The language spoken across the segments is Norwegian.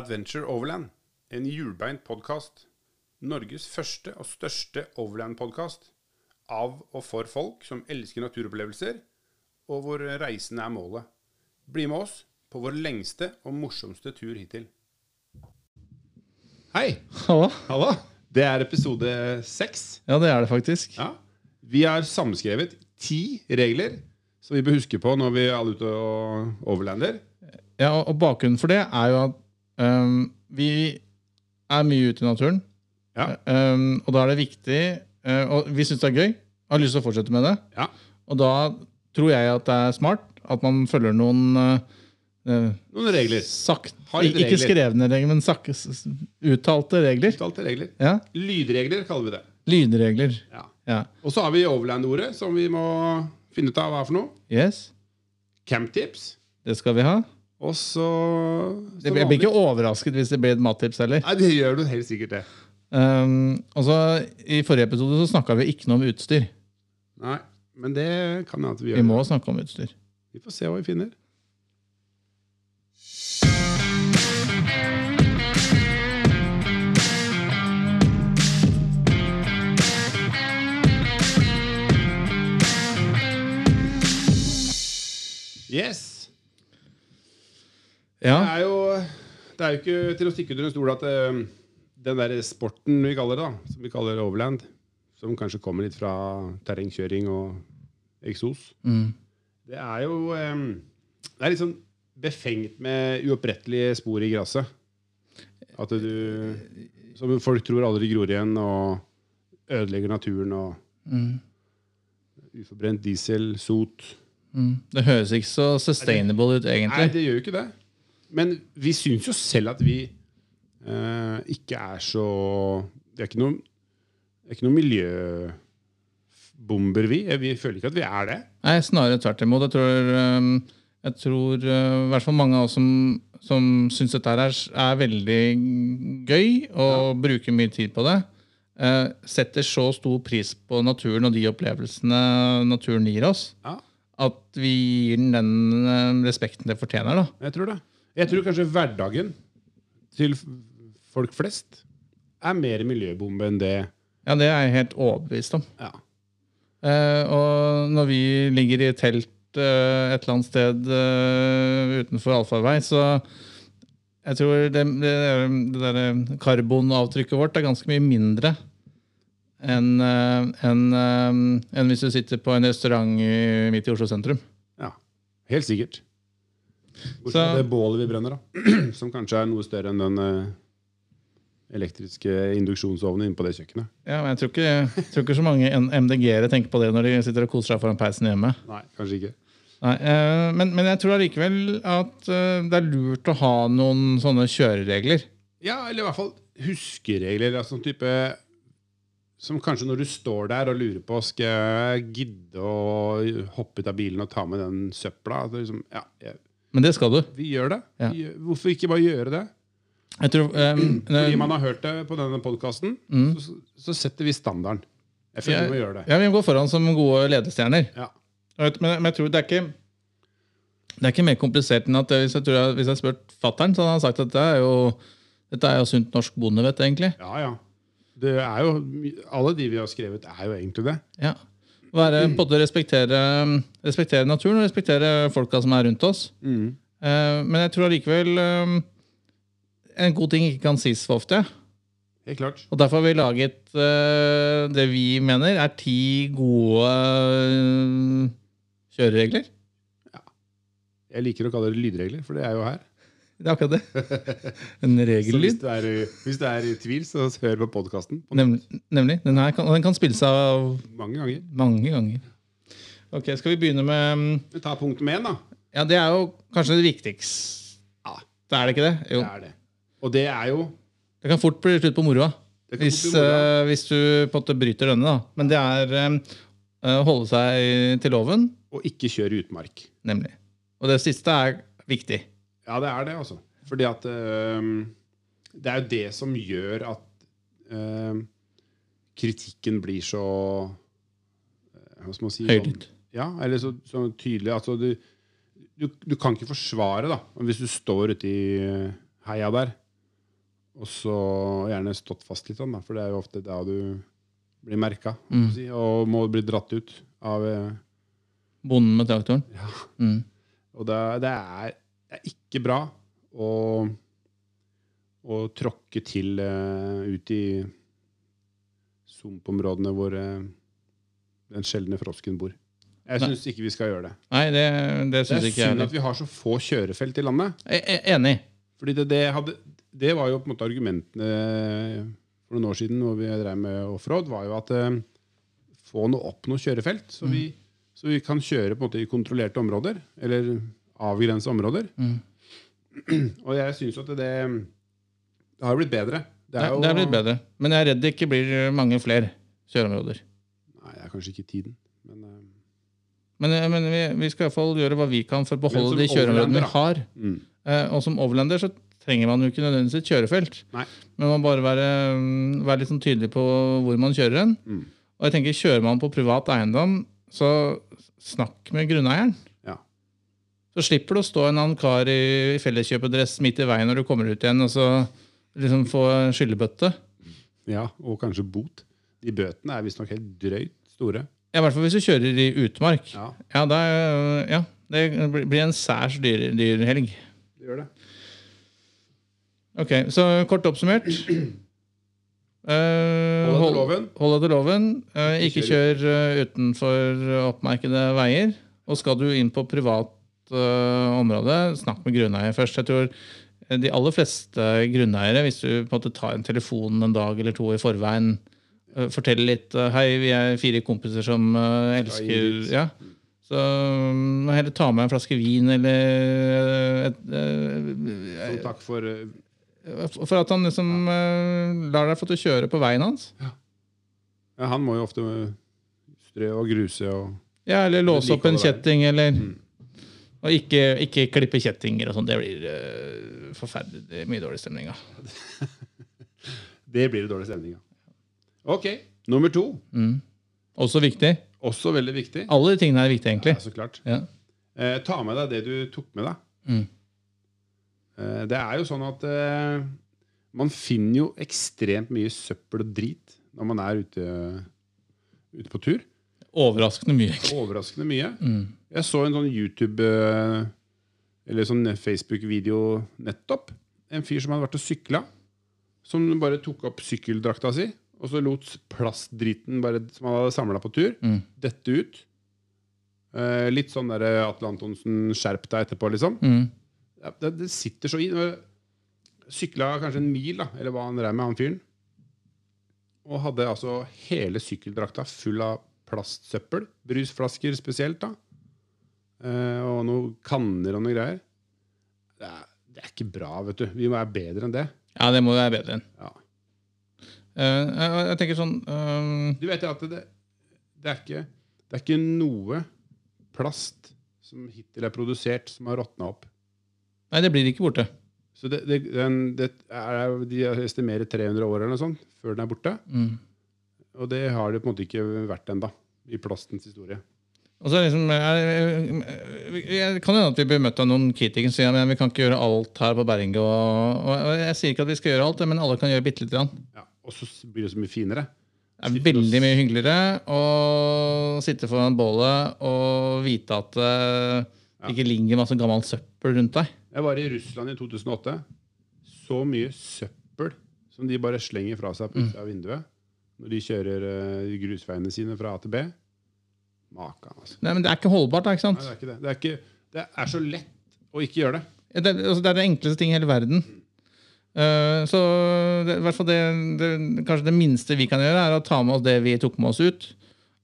Adventure Overland, en hjulbeint podkast. Norges første og største overland-podkast. Av og for folk som elsker naturopplevelser, og hvor reisen er målet. Bli med oss på vår lengste og morsomste tur hittil. Hei! Halla. Halla! Det er episode seks. Ja, det er det faktisk. Ja. Vi har samskrevet ti regler som vi bør huske på når vi er alle ute og overlander. Ja, og bakgrunnen for det er jo at øhm, vi er mye ute i naturen. Ja. um, og da er det viktig uh, Og vi syns det er gøy. Har lyst til å fortsette med det. Ja. Og da tror jeg at det er smart at man følger noen øh, Noen regler. sakt, Ikke regler. skrevne regler, men sak, uttalte regler. Uttalte regler. Ja. Lydregler kaller vi det. Lydregler. Ja. Ja. Og så har vi overland-ordet, som vi må finne ut av hva er for noe. Yes, Camptips. det skal vi ha. Og så blir, jeg blir ikke overrasket hvis det blir et mattips heller. Nei, det gjør du helt sikkert det. Um, så I forrige episode så snakka vi ikke noe om utstyr. Nei, men det kan hende at vi Vi må snakke om utstyr. Vi får se hva vi finner. Yes. Det er jo, det er jo ikke til å stikke under en stol at eh, den der sporten vi kaller det, da, som vi kaller overland, som kanskje kommer litt fra terrengkjøring og eksos, mm. det er jo eh, Det er sånn befengt med uopprettelige spor i gresset. At du Som folk tror aldri gror igjen, og ødelegger naturen og Mm. uforbrent diesel, sot Mm. Det høres ikke så sustainable ut, Nei, det gjør jo ikke det. Men vi syns jo selv at vi eh, ikke er så Det er ikke noe, det er ikke noe miljøbomber, vi. Vi føler ikke at vi er det. Nei, snarere tvert imot. Jeg tror, um, jeg tror uh, i hvert fall mange av oss som, som syns dette er, er veldig gøy og bruker mye tid på det, uh, setter så stor pris på naturen og de opplevelsene naturen gir oss, Ja, at vi gir den den respekten det fortjener. da. jeg tror det. Jeg tror kanskje hverdagen til folk flest er mer miljøbombe enn det. Ja, Det er jeg helt overbevist om. Ja. Eh, og når vi ligger i telt eh, et eller annet sted eh, utenfor allfarvei, så jeg tror det, det, det der karbonavtrykket vårt er ganske mye mindre enn en, en eh, hvis du sitter på en restaurant midt i Oslo sentrum. ja. Helt sikkert. Bortsett fra det bålet vi brenner, da. Som kanskje er noe større enn den eh, elektriske induksjonsovnen inne på det kjøkkenet. Ja, men jeg tror ikke, jeg tror ikke så mange MDG-ere tenker på det når de sitter og koser seg foran peisen hjemme. Nei, kanskje ikke. Nei, eh, men, men jeg tror allikevel at eh, det er lurt å ha noen sånne kjøreregler. Ja, eller i hvert fall huskeregler. Altså sånn type Som kanskje når du står der og lurer på Skal jeg gidde å hoppe ut av bilen og ta med den søpla. At liksom, ja, jeg, Men det skal du. vi gjør det. Ja. Vi hvorfor ikke bare gjøre det? Jeg tror, um, Fordi man har hørt det på denne podkasten, Mm. så, så setter vi standarden. Jeg føler vi må gjøre det. ja, vi går foran som gode ledestjerner. Ja. Men, men jeg tror det er ikke det er ikke mer komplisert enn at hvis jeg, tror jeg, hvis jeg spurt fattern, så hadde han sagt at det er jo, dette er jo sunt norsk bondevett, egentlig. ja, ja. Det er jo, alle de vi har skrevet, er jo egentlig det. Ja. Være, på en respektere, respektere naturen og respektere folka som er rundt oss. Mm. Eh, men jeg tror allikevel eh, en god ting ikke kan sies for ofte. Helt klart. Og derfor har vi laget eh, det vi mener er ti gode kjøreregler. Jeg liker å kalle det lydregler, for det er jo her. Det er akkurat det. En hvis regellyd. i- hvis du er i tvil, så hør på podkasten Nemlig. nemlig. Den, kan, den kan spilles av mange ganger. mange ganger. Ok, Skal vi begynne med mm, Vi tar punkt med én, da. Ja, det er jo kanskje det viktigste. Ja. Det er det ikke det? Jo. Det er det. Og det er jo Det kan fort bli slutt på moroa. Hvis, uh, hvis du på en måte bryter denne, da. Men det er å holde seg til loven, Og ikke kjøre utmark. nemlig. Og det siste er viktig. Ja, det er det, altså. Fordi at øhm, Det er jo det som gjør at øhm, kritikken blir så øh, Hva skal man si? Høylytt. Ja, eller så, så tydelig. Altså, du, du, du kan ikke forsvare, da. Hvis du står ute i heia der. Og så gjerne stått fast litt, sånn, da, for det er jo ofte da du blir merka Mm. si, og må bli dratt ut av eh, Bonden med traktoren. Ja. Mm. Og det, det, er, det er ikke bra å, å tråkke til uh, ut i sumpområdene hvor uh, den sjeldne frosken bor. Jeg syns ikke vi skal gjøre det. Nei, det, det Det er ikke jeg synd at vi har så få kjørefelt i landet. Jeg er Enig. Fordi det, det, hadde, det var jo på en måte argumentene for noen år siden når vi drev med offroad, var jo at uh, få noe opp noe kjørefelt, så vi, så vi kan kjøre på en måte i kontrollerte områder, eller avgrensa områder. Mm. Og jeg syns at det, det har blitt bedre. Det er, det har blitt bedre. Men jeg er redd det ikke blir mange flere kjøreområder. Nei, det er kanskje ikke tiden. Men uh... Men, men vi, vi skal i hvert fall gjøre hva vi kan for å beholde de kjøreområdene vi har. mm, Eh, og som overlander så trenger man jo ikke nødvendigvis et kjørefelt. Nei. Men man må bare være, mm, være litt sånn tydelig på hvor man kjører hen. mm. Og jeg tenker, kjører man på privat eiendom, så snakk med grunneieren. Så slipper du å stå en annen kar i, i felleskjøpedress midt i veien når du kommer ut igjen, og så liksom få skyllebøtte. ja, og kanskje bot. De bøtene er visstnok helt drøyt store. Ja, I hvert fall hvis du kjører i utmark. Ja, Ja, da, ja det blir en særs dyr, dyr helg. det gjør det. Ok, så kort oppsummert. Uh, Hold deg til loven. hold deg til loven. Uh, Ikke kjør uh, utenfor oppmerkede veier. Og skal du inn på privat eh, område, snakk med grunneier først. Jeg tror eh, de aller fleste grunneiere, hvis du på en måte tar en telefon en dag eller to i forveien, uh, forteller litt uh, Hei, vi er fire kompiser som elsker ja. Så um, heller ta med en flaske vin eller et, Så takk for for at han liksom lar deg få til å kjøre på veien hans. ja, Han må jo ofte strø og gruse og Ja, Eller låse opp en kjetting, eller Mm. Og ikke, ikke klippe kjettinger og sånn. Det blir uh, forferdelig det er mye dårlig stemning av. Det blir det dårlig stemning av. Ok, nummer to. Mm. Også viktig. Også veldig viktig. Alle de tingene er viktige, egentlig. Ja, så klart. Ja. Eh, ta med deg det du tok med deg. Mm. Eh, det er jo sånn at eh, man finner jo ekstremt mye søppel og drit når man er ute, ute på tur. Overraskende mye, egentlig. Overraskende mye. Mm. Jeg så en sånn YouTube eh, eller sånn Facebook-video nettopp. En fyr som hadde vært og sykla, som bare tok opp sykkeldrakta si, og så lot plastdriten bare, som han hadde samla på tur, Mm. dette ut. Eh, litt sånn der Atle Antonsen, skjerp deg etterpå, liksom. Mm. Ja, det, det sitter så i. Sykla kanskje en mil, da, eller hva han drev med, han fyren. Og hadde altså hele sykkeldrakta full av plastsøppel. Brusflasker spesielt, da. Eh, og noen kanner og noen greier. Det er, det er ikke bra, vet du. Vi må være bedre enn det. Ja, det må være bedre enn. Ja. Eh, jeg, jeg tenker sånn eh, Du vet at det, det, er ikke, det er ikke noe plast som hittil er produsert, som har råtna opp. Nei, det blir ikke borte. Så det, det, den, det er, De estimerer 300 år eller noe sånt før den er borte. Mm. Og det har det på en måte ikke vært ennå, i plastens historie. Og så er liksom, jeg, jeg kan hende at vi blir møtt av noen kritikere som sier at vi kan ikke gjøre alt her på Berringe. Og, og jeg sier ikke at vi skal gjøre alt, men alle kan gjøre bitte lite grann. Ja, og så blir det så mye finere. Det er veldig mye hyggeligere å sitte foran bålet og vite at eh, det ikke ligger masse gammelt søppel rundt deg. Jeg var i Russland i 2008. Så mye søppel som de bare slenger fra seg på utsida av vinduet når de kjører eh, grusveiene sine fra A til B. Makan, altså. Nei, men Det er ikke holdbart. da, ikke sant? Nei, det er ikke det. Det er, ikke, det er så lett å ikke gjøre det. Det, er- altså, det er det enkleste ting i hele verden. Eh, så det, i hvert fall det, det, kanskje det minste vi kan gjøre, er å ta med oss det vi tok med oss ut.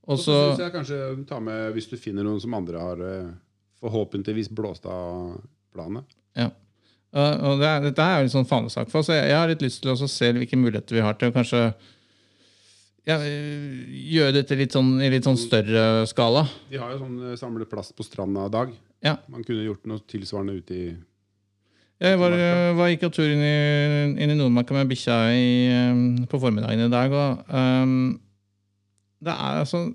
Og Og så så, syns jeg kanskje ta med, hvis du finner noen som andre har eh, forhåpentligvis blåst av planet. ja. Eh, og det er, Dette er jo en sånn fanesak for oss. Jeg, jeg har litt lyst til å se hvilke muligheter vi har til å kanskje ja, eh, gjøre dette litt sånn, i litt sånn større skala. De har jo sånn eh, samle plast på stranda-dag. Ja. Man kunne gjort noe tilsvarende ute i Jeg var, var gikk tur inn i, inn i Nordmarka med bikkja eh, på formiddagen i dag, og um, det er altså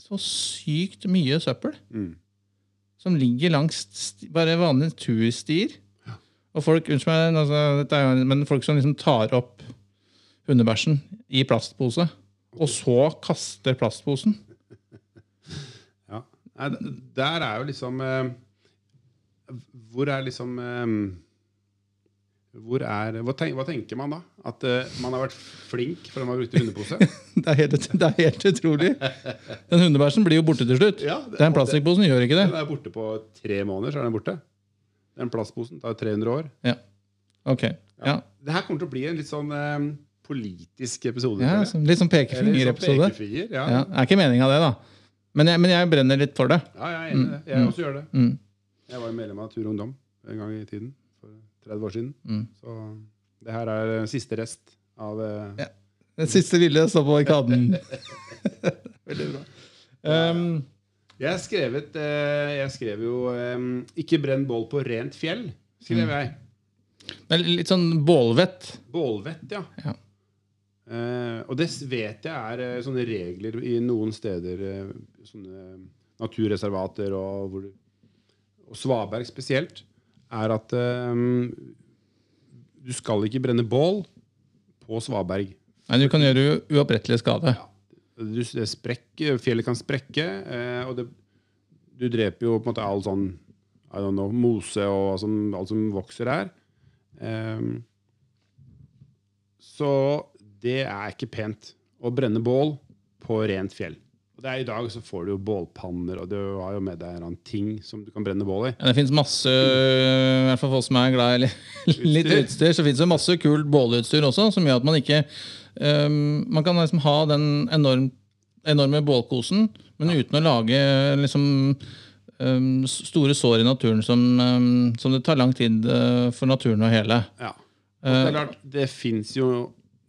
så sykt mye søppel mm. som ligger langs bare vanlige turstier. Og folk, unnskyld meg, altså, men folk som liksom tar opp hundebæsjen i plastpose, og så kaster plastposen. Ja. Nei, der er jo liksom eh, Hvor er liksom eh, hvor er, hva, tenker, hva tenker man da? At eh, man har vært flink fordi man har brukt hundepose? Det er helt, det er helt utrolig. Den hundebæsjen blir jo borte til slutt. Ja, det- Den plastikkposen gjør ikke det. Den er borte på tre måneder, så er den borte. Den plastposen tar 300 år. Ja. Ok. Ja. Det her kommer til å bli en litt sånn eh, politisk episode. Ja, som, litt sånn Eller sånn pekefingerepisode. pekefinger, Ja. Ja, er ikke meninga, det, da. Men jeg, men jeg brenner litt for det. ja, jeg er enig i det. Jeg også gjør det. Mm. Jeg var jo medlem av Tur og Ungdom en gang i tiden. For 30 år siden. Mm. Så det her er eh, siste rest av eh, Ja. Den siste ville står på arkaden. Veldig bra. Um, Jeg, skrevet, eh, jeg skrev jo 'Ikke brenn bål på rent fjell'. skrev Mm. jeg. litt sånn bålvett. Bålvett, ja. Ja. Eh, og det vet jeg er eh, sånne regler i noen steder. Eh, sånne naturreservater og, hvor, og Svaberg spesielt. Er at du skal ikke brenne bål på svaberg. Nei, du kan gjøre uopprettelig skade. Du, det sprekker, fjellet kan sprekke, og det, du dreper jo på en måte all sånn I don't know, mose og alt som, alt som vokser her. Um, så det er ikke pent å brenne bål på rent fjell. Og det er I dag så får du jo bålpanner, og du har jo med deg en ting som du kan brenne bål i. Ja, det fins masse, i hvert fall for oss som er glad i li- litt Utstyr. utstyr, så fins det masse kult bålutstyr også, som gjør at man ikke um, Man kan liksom ha den enorm, enorme bålkosen, men uten å lage liksom um, store sår i naturen som, um, som det tar lang tid uh, for naturen å hele. Ja. Og det er klart, det fins jo,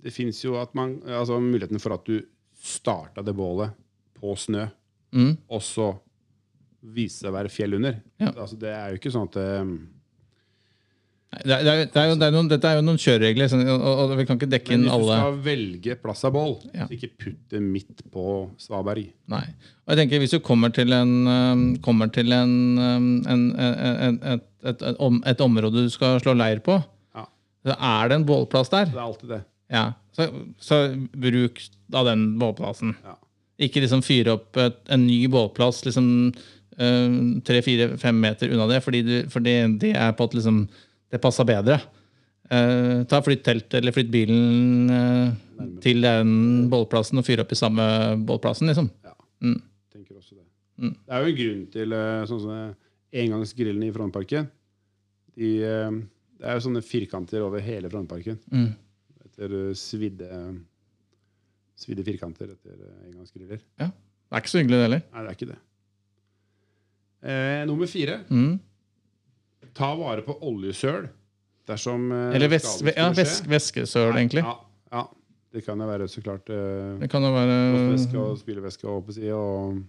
det finnes jo man, altså muligheten for at du starta det bålet på snø, Mm. og så viste det å være fjell under. Ja. Altså, det er jo ikke sånn at eh, Det er, det er, det er jo, det er noen, dette er jo noen kjøreregler, og, og vi kan ikke dekke Men inn hvis du alle. skal velge plass av bål, Ja. så ikke putt det midt på Svaberg. Nei. Og jeg tenker Hvis du kommer til en, um, kommer til en, um, en, en, en, et, et, et, et område du skal slå leir på, Ja. så er det en bålplass der. Det er alltid det. Ja. Så, så bruk da den bålplassen. Ja. Ikke liksom fyre opp et, en ny bålplass liksom tre-fire-fem meter unna det, fordi, du, fordi det er på at liksom, det passer bedre. Uh, ta Flytt teltet eller flytt bilen uh, til den bålplassen og fyre opp i samme bålplassen. liksom. Ja. Mm. Tenker også det. Mm. Det er jo en grunn til eh, sånn som engangsgrillene i Frognerparken. De, eh, det er jo sånne firkanter over hele Frognerparken. Mm. Etter eh, svidde, svidde firkanter etter engangsgriller. Ja. Det er ikke så hyggelig, det heller. Nei, det er ikke det. Eh, nummer fire. Mm. Ta vare på oljesøl dersom eh, Eller ves, ja, skulle ves, skje. væskesøl, egentlig. Ja, ja. Det kan jo være så klart eh, Det kan jo være Plastvæske og spylevæske og, og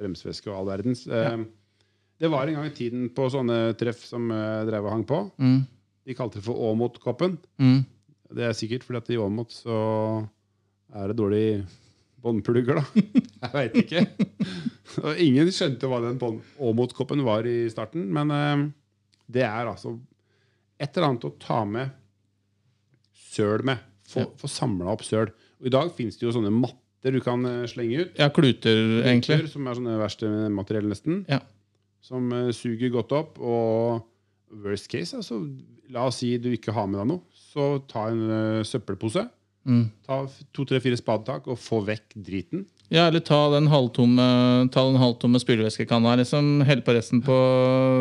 bremsevæske og all verdens. Eh, Det var en gang i tiden på sånne treff som eh, drev og hang på. mm. De kalte det for Åmot-koppen. Mm. Det er sikkert fordi at i Åmot så er det dårlig båndplugger, da. Jeg veit ikke. Og ingen skjønte hva den Åmot-koppen var i starten, men eh, det er altså et eller annet å ta med søl med. Få, få samla opp søl. Og I dag fins det jo sånne matter du kan eh, slenge ut. Ja, kluter, egentlig. Som er sånne verkstedmateriell, nesten. Ja. Som eh, suger godt opp. Og worst case, altså, la oss si du ikke har med deg noe. Så ta en uh, søppelpose. Mm. Ta to, tre, fire spadetak og få vekk driten. Ja, eller ta den halvtomme, ta den halvtomme spylevæskekanna. Liksom, Hell på resten på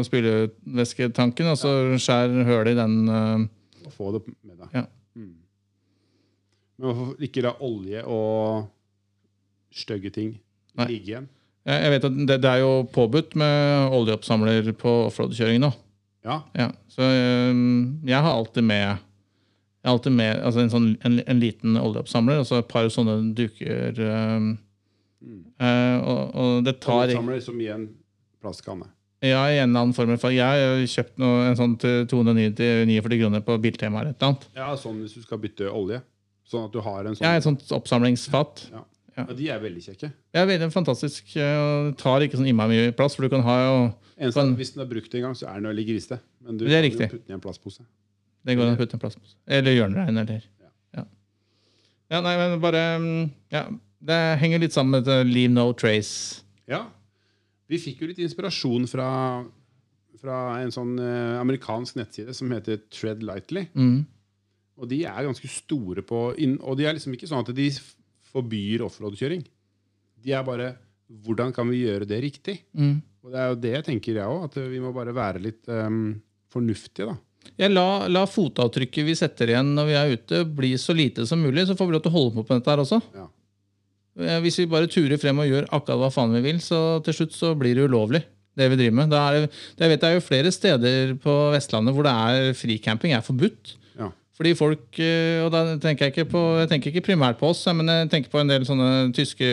spylevæsketanken, og så skjær høl i den. Uh... Og få det med deg. Ja. Mm. Men hvorfor ikke la olje og stygge ting ligge igjen? Jeg vet at det, det er jo påbudt med oljeoppsamler på offroadkjøring nå. Ja. Ja, så um, jeg har alltid med jeg har alltid med altså en, sånn, en, en liten oljeoppsamler og så et par sånne duker. Um, mm. uh, og, og det tar Samler som i en plastkanne. Ja, i en eller annen form. For jeg har kjøpt noe, en sånn til 249 kroner på Biltema eller et eller annet. Ja, sånn hvis du skal bytte olje. Sånn at du har en sånn Ja, et sånt oppsamlingsfat. Ja. Ja, De er veldig kjekke. Ja, veldig fantastisk. eh, og tar ikke sånn innmari mye plass, for du kan ha jo Eneste, Kan- er hvis den er brukt en gang, så er den veldig grisete. Men du Det er kan riktig. jo putte den i en plastpose. Det går an å putte en plass på. Eller hjørneregn, eller ja. ja, nei, men bare mm, Ja, det henger litt sammen med Leave No Trace. Ja. Vi fikk jo litt inspirasjon fra, fra en sånn eh, amerikansk nettside som heter Tread Lightly. Mm. Og de er ganske store på Og de er liksom ikke sånn at de forbyr offroad-kjøring. De er bare Hvordan kan vi gjøre det riktig? Mm. Og det er jo det jeg tenker, jeg òg. At vi må bare være litt um, fornuftige, da. Jeg la, la fotavtrykket vi setter igjen når vi er ute, bli så lite som mulig, så får vi lov til å holde på med dette her også. Ja. Eh, Hvis vi bare turer frem og gjør akkurat hva faen vi vil, så til slutt så blir det ulovlig. det vi driver med. Da er det, jeg vet jeg jo flere steder på Vestlandet hvor det er fricamping er forbudt. Ja. Fordi folk, eh, og da tenker jeg ikke på, jeg tenker ikke primært på oss, men jeg tenker på en del sånne tyske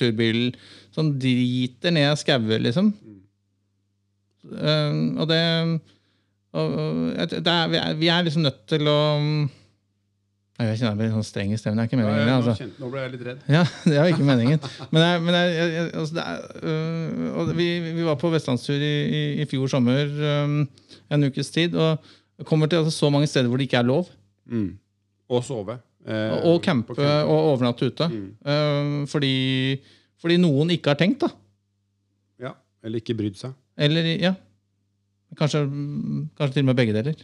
turbil som driter ned skauer, liksom. Eh, og det, og, og, er, vi, er, er liksom nødt til å Nei, Jeg kjenner jeg blir sånn streng i stemmen. Det er ikke Ja, meningen. jeg, altså. nå, ble jeg litt redd. Ja, det var ikke meningen. Men, jeg, men jeg, altså er, øh, vi, vi var på vestlandstur i, i, i fjor sommer øh, en ukes tid. Og kommer til altså, så mange steder hvor det ikke er lov. Mm. Og sove. Eh, Og og campe og overnatte ute. Mm. Øh, fordi, fordi noen ikke har tenkt, da. Ja. Eller ikke brydd seg. Eller ja. Kanskje, kanskje til og med begge deler.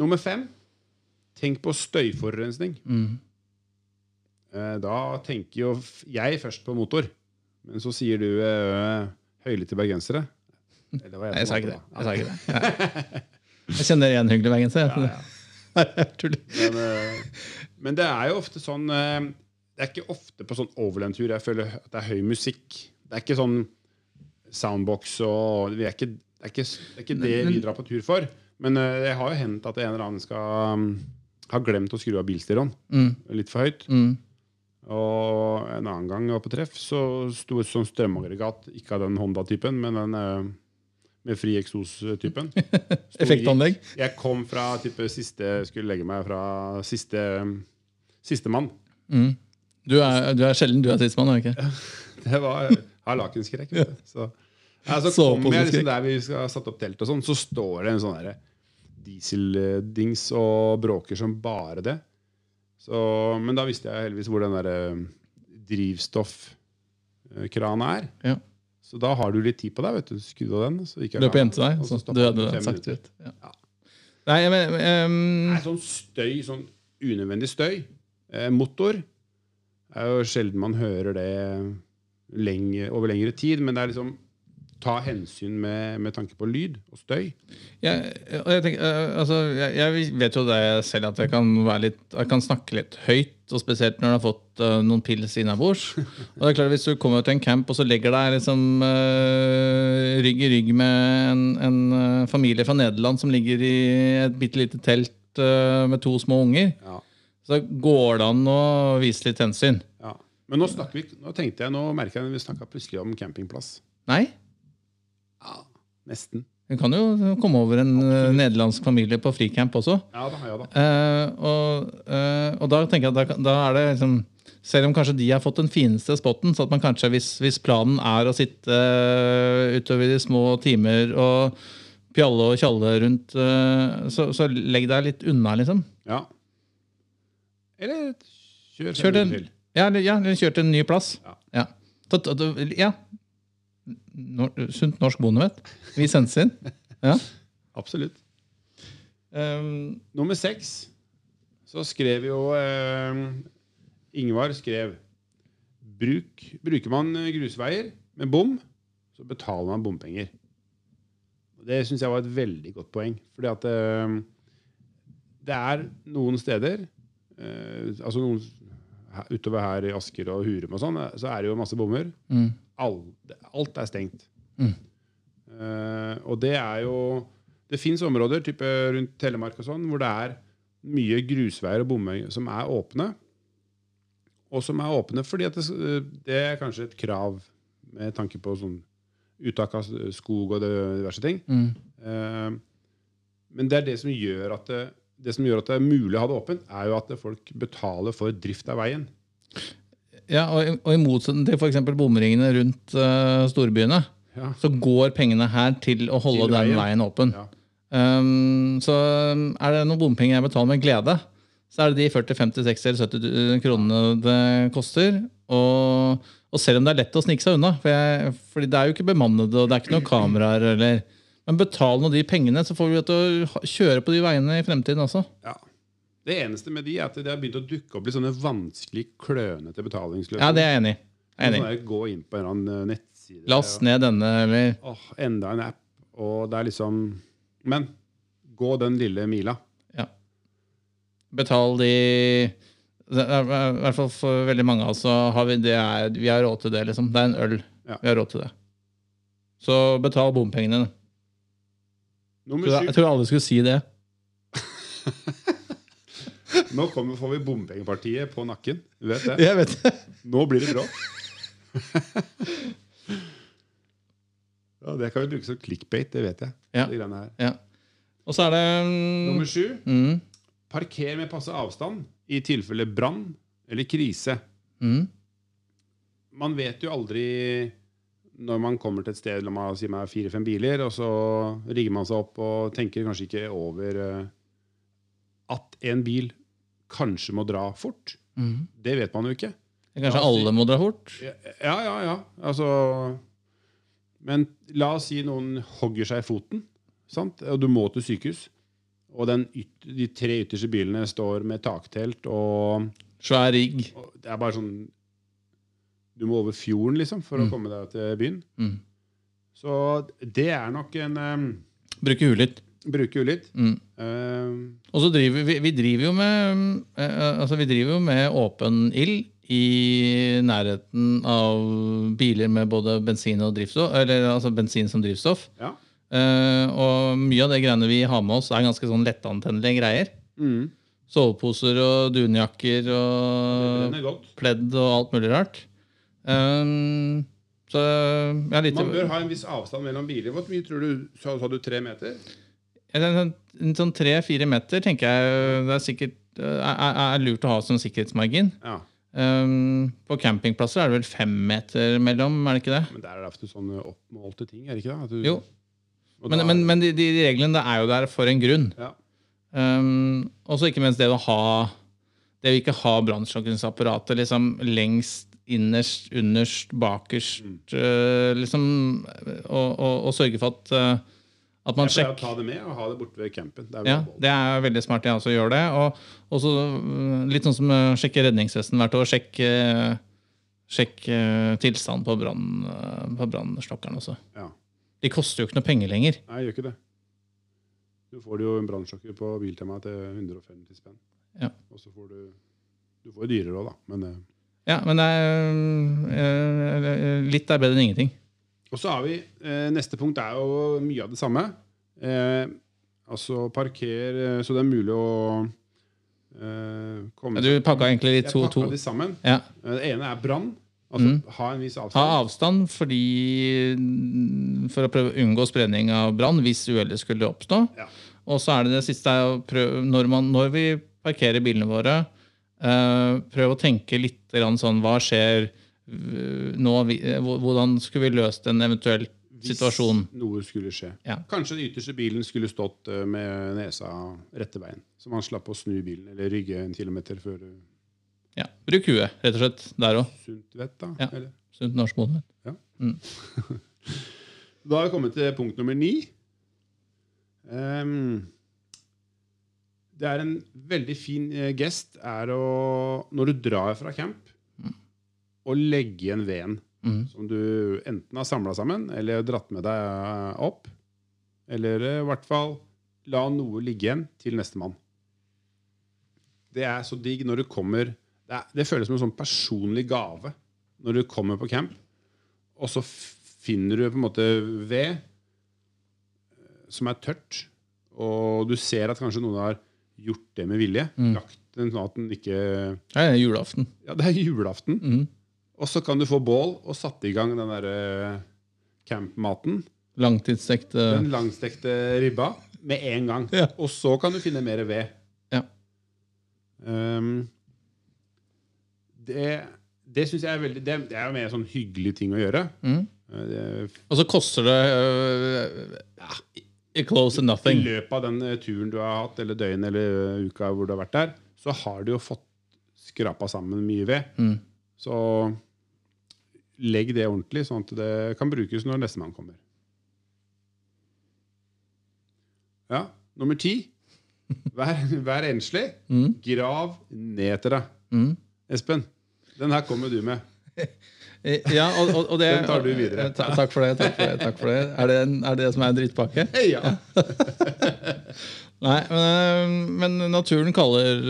Nummer fem. Tenk på støyforurensning. Mm. Eh, Da tenker jo jeg først på motor. Men så sier du eh, høylytte bergensere. Eller hva Nei, jeg sa ikke det. Jeg, ikke det. Jeg kjenner igjen hyggelig bergenser. Ja, ja. jeg. Men, eh, men det er jo ofte sånn Det er ikke ofte på sånn overlandtur jeg føler at det er høy musikk. Det er ikke sånn soundbox og vi er ikke, det, er ikke, det er ikke det vi drar på tur for. Men eh, det har jo hendt at en eller annen skal um, ha glemt å skru av bilstereoen. Mm. Litt for høyt. Mm. Og en annen gang jeg var på treff, så sto et sånt strømaggregat, ikke av den Honda-typen, men den uh, med fri eksos-typen. Effektanlegg. Jeg kom fra type siste Skulle legge meg fra siste Sistemann. Mm. Du, er, du er sjelden du er sistemann, er du ikke? Det var har lakenskrekk. du. Så, ja, så kommer jeg liksom der vi skal satt opp telt, og sånn, så står det en sånn dieseldings og bråker som bare det. Så, men da visste jeg heldigvis hvor den der eh, drivstoffkrana er. Ja. Så da har du litt tid på deg. vet du, Skru av den. Så gikk jeg Løp på av, jentevei, så så stoppet døde den sakte ut. Ja. Ja. Nei, men Det Nei, sånn støy, sånn unødvendig støy. Eh, motor er jo sjelden man hører det lenge, over lengre tid, men det er liksom ta hensyn med, med tanke på lyd og støy. jeg, og jeg, tenker, eh, altså, jeg, jeg vet jo det selv at jeg kan, være litt, jeg kan snakke litt høyt, og spesielt når du har fått uh, noen pils innabords. Og det er klart Hvis du kommer til en camp og så legger deg liksom uh, rygg i rygg med en, en uh, familie fra Nederland som ligger i et bitte lite telt med to små unger, Ja. så går det an å vise litt hensyn. Ja. Men nå, vi, nå tenkte jeg, nå merker jeg at vi snakka plutselig om campingplass. Nei? Nesten. Du kan jo komme over en Absolutt. nederlandsk familie på fricamp også. Ja da. ja da. Eh, og, eh, og da tenker jeg at da, da er det liksom Selv om kanskje de har fått den fineste spotten, så at man kanskje, hvis, hvis planen er å sitte eh, utover de små timer og pjalle og tjalle rundt, eh, så, så legg deg litt unna, liksom. Ja. Eller kjør Kjør til, ja, eller- ja, kjør til en ny plass. Ja. Ja. Ja. Nor sunt norsk bondevett. Vi sendes inn. Ja. Absolutt. Um, Nummer seks så skrev jo eh, Ingvar skrev Bruk, Bruker man grusveier med bom, så betaler man bompenger. Det syns jeg var et veldig godt poeng. Fordi at eh, det er noen steder eh, Altså noen, utover her i Asker og Hurum og sånn, eh, så er det jo masse bommer. mm, Alt, alt er stengt. Mm. Uh, og det er jo Det fins områder type rundt Telemark og sånn, hvor det er mye grusveier og bommer som er åpne. Og som er åpne fordi at det, det er kanskje et krav med tanke på sånn uttak av skog og det, diverse ting. mm, Uh, men det er det som gjør at det, det som gjør at det er mulig å ha det åpent, er jo at folk betaler for drift av veien. Ja, og, og i motsetning til f.eks. bomringene rundt uh, storbyene, Ja. så går pengene her til å holde Til den veien. veien åpen. Ja. Um, så um, er det noen bompenger jeg betaler med glede, så er det de 40 50 60 eller 70 du- kronene det koster. Og, og selv om det er lett å snike seg unna, for jeg, fordi det er jo ikke bemannede, og det er ikke noen kameraer eller Men betal nå de pengene, så får vi til å kjøre på de veiene i fremtiden også. Ja. Det eneste med de er at det har begynt å dukke opp litt sånne vanskelig klønete betalingsløsninger. Ja, det er jeg enig i. Jeg er Sånn Gå inn på en eller annen eh, nettside. Last ned denne, eller Åh, enda en app. Og det er liksom Men gå den lille mila. Ja. Betal de I hvert fall for veldig mange av oss har vi det er, vi har råd til det. liksom. Det er en øl. Ja. Vi har råd til det. Så betal bompengene. Nummer syv. jeg tror alle skulle si det. Nå kommer, får vi bompengepartiet på nakken. Du vet det? Jeg vet det. Nå blir det bra. ja, det kan vi bruke som clickbait, det vet jeg. Ja. Det her. Ja. Og så er det mm, Nummer sju. mm, Parker med passe avstand i tilfelle brann eller krise. mm, Man vet jo aldri når man kommer til et sted la meg si meg fire-fem biler, og så rigger man seg opp og tenker kanskje ikke over eh, at en bil kanskje må dra fort. mm. Det vet man jo ikke. Kanskje alle må dra fort? Ja, ja, ja. Altså Men la oss si noen hogger seg i foten, sant? og du må til sykehus. Og den yt de tre ytterste bilene står med taktelt, og, Svær rigg. det er bare sånn Du må over fjorden, liksom, for å Mm. komme deg til byen. Mm. Så det er nok en um, Bruke huet litt. Bruker jo litt. Mm. Uh, Og så driver vi, vi driver jo med uh, altså vi driver jo med åpen ild i nærheten av biler med både bensin og drivstoff, eller altså bensin som drivstoff. ja. Uh, og mye av det greiene vi har med oss, er ganske sånn lettantennelige greier. Mm. Soveposer og dunjakker og pledd og alt mulig rart. Um, så litt Man bør ha en viss avstand mellom biler. Hvor mye tror du? Sa, sa du tre meter? En, sånn tre-fire meter tenker jeg det er sikkert eh, er, er lurt å ha som sikkerhetsmargin. Ja. Um, på campingplasser er det vel fem meter mellom, er det ikke det? Men der er det ofte sånne oppmålte ting, er det ikke det? Du, Jo. Men, da- men, men de, de reglene er jo der for en grunn. ja. Um, og så ikke minst det å ha Det å ikke ha brannslukningsapparatet liksom lengst, innerst, underst, bakerst Mm. uh, liksom, og, og, og sørge for at, eh, at man å sjekker ta det med og ha det borte ved campen. Det er Ja, det er veldig smart jeg også gjør det. Og også øh, litt sånn som sjekke redningsvesten hvert år. Sjekk, øh, sjekk tilstanden tilstand på øh, brannslokkeren også. ja. De koster jo ikke noe penger lenger. Nei, jeg gjør ikke det. Du får jo en brannslokker på Biltema til 150 spenn. Ja. Og så får du Du får jo dyrere òg, da. Men, eh, Ja, men det er, litt er bedre enn ingenting. Og så har vi eh, Neste punkt er jo mye av det samme. Eh, altså parker eh, så det er mulig å eh, komme Du pakka egentlig Jeg to, pakka to. de sammen. Ja. Eh, Det ene er brann. Altså Mm. ha en viss avstand. Ha avstand. fordi, for å prøve å unngå spredning av brann hvis uhellet skulle oppstå. Ja. Og så er det det siste prøve, når, man, når vi parkerer bilene våre, eh, prøve å tenke litt sånn Hva skjer nå? eh, Hvordan skulle vi løst en eventuell situasjon? Hvis noe skulle skje. Ja. Kanskje den ytterste bilen skulle stått eh, med nesa rette veien. Så man slapp å snu bilen eller rygge en kilometer før Ja. Bruk huet, rett og slett. Der òg. sunt vett. da. Ja. Eller? Sunt norsk modement. Da har vi kommet til punkt nummer ni. Um, det er en veldig fin eh, gest er å, når du drar fra camp, å legge igjen veden mm. som du enten har samla sammen eller dratt med deg eh, opp. Eller eh, i hvert fall la noe ligge igjen til nestemann. Det er så digg når du kommer det, er, det føles som en sånn personlig gave når du kommer på camp, og så finner du på en måte ved eh, som er tørt, og du ser at kanskje noen har gjort det med vilje. Mm. Lagt den sånn at den ikke det er julaften. Ja, det er julaften. Mhm. Og så kan du få bål og satt i gang den derre camp-maten. Langtidsstekte... Den langstekte ribba med en gang. Ja. Og så kan du finne mer ved. Ehm, det det syns jeg er veldig Det, det er jo mer sånn hyggelig ting å gjøre. Mm. Eh, Det, Og så koster det uh, ja, close to nothing. I løpet av den eh, turen du har hatt, eller døgnet eller eh, uka hvor du har vært der, så har du jo fått skrapa sammen mye ved. Mm. Så legg det ordentlig, sånn at det kan brukes når nestemann kommer. Ja, nummer ti. Vær, vær enslig. Mm. Grav ned til deg. Mm. Espen, den her kommer du med. Eh, Ja, og, og, og det, Den tar du videre. Eh, ta- Takk for det. takk for det, takk for det. Er, det er det som er en drittpakke? Ja. Nei, men, øh, men naturen kaller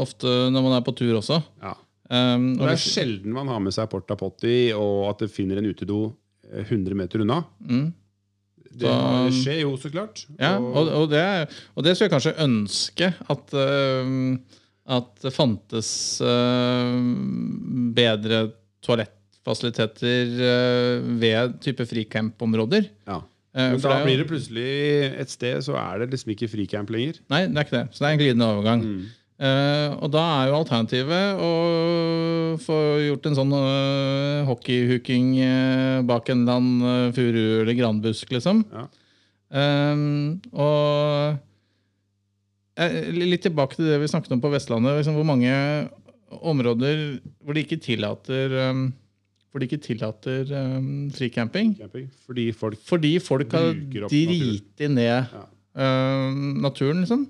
ofte når man er på tur også. ja. Um, Det er hvis- sjelden man har med seg porta potty, og at det finner en utedo eh, 100 meter unna. mm. Det Da- skjer jo, så klart. Ja, og, og, det, og det skulle jeg kanskje ønske at, uh, at det fantes uh, bedre toalettfasiliteter uh, ved type fricamp-områder. ja. Eh, Men da blir det plutselig et sted, så er det liksom ikke fricamp lenger. Nei, det er ikke det. Så det er en glidende overgang. Mm. Eh, og da er jo alternativet å få gjort en sånn uh, hockeyhooking uh, bak en eller annen uh, furu eller granbusk, liksom. Ja. Um, og litt tilbake til det vi snakket om på Vestlandet. Liksom, hvor mange områder hvor de ikke tillater um, hvor de ikke tillater um, fricamping. Camping. Fordi folk Fordi folk har driti ned Ja. naturen, liksom.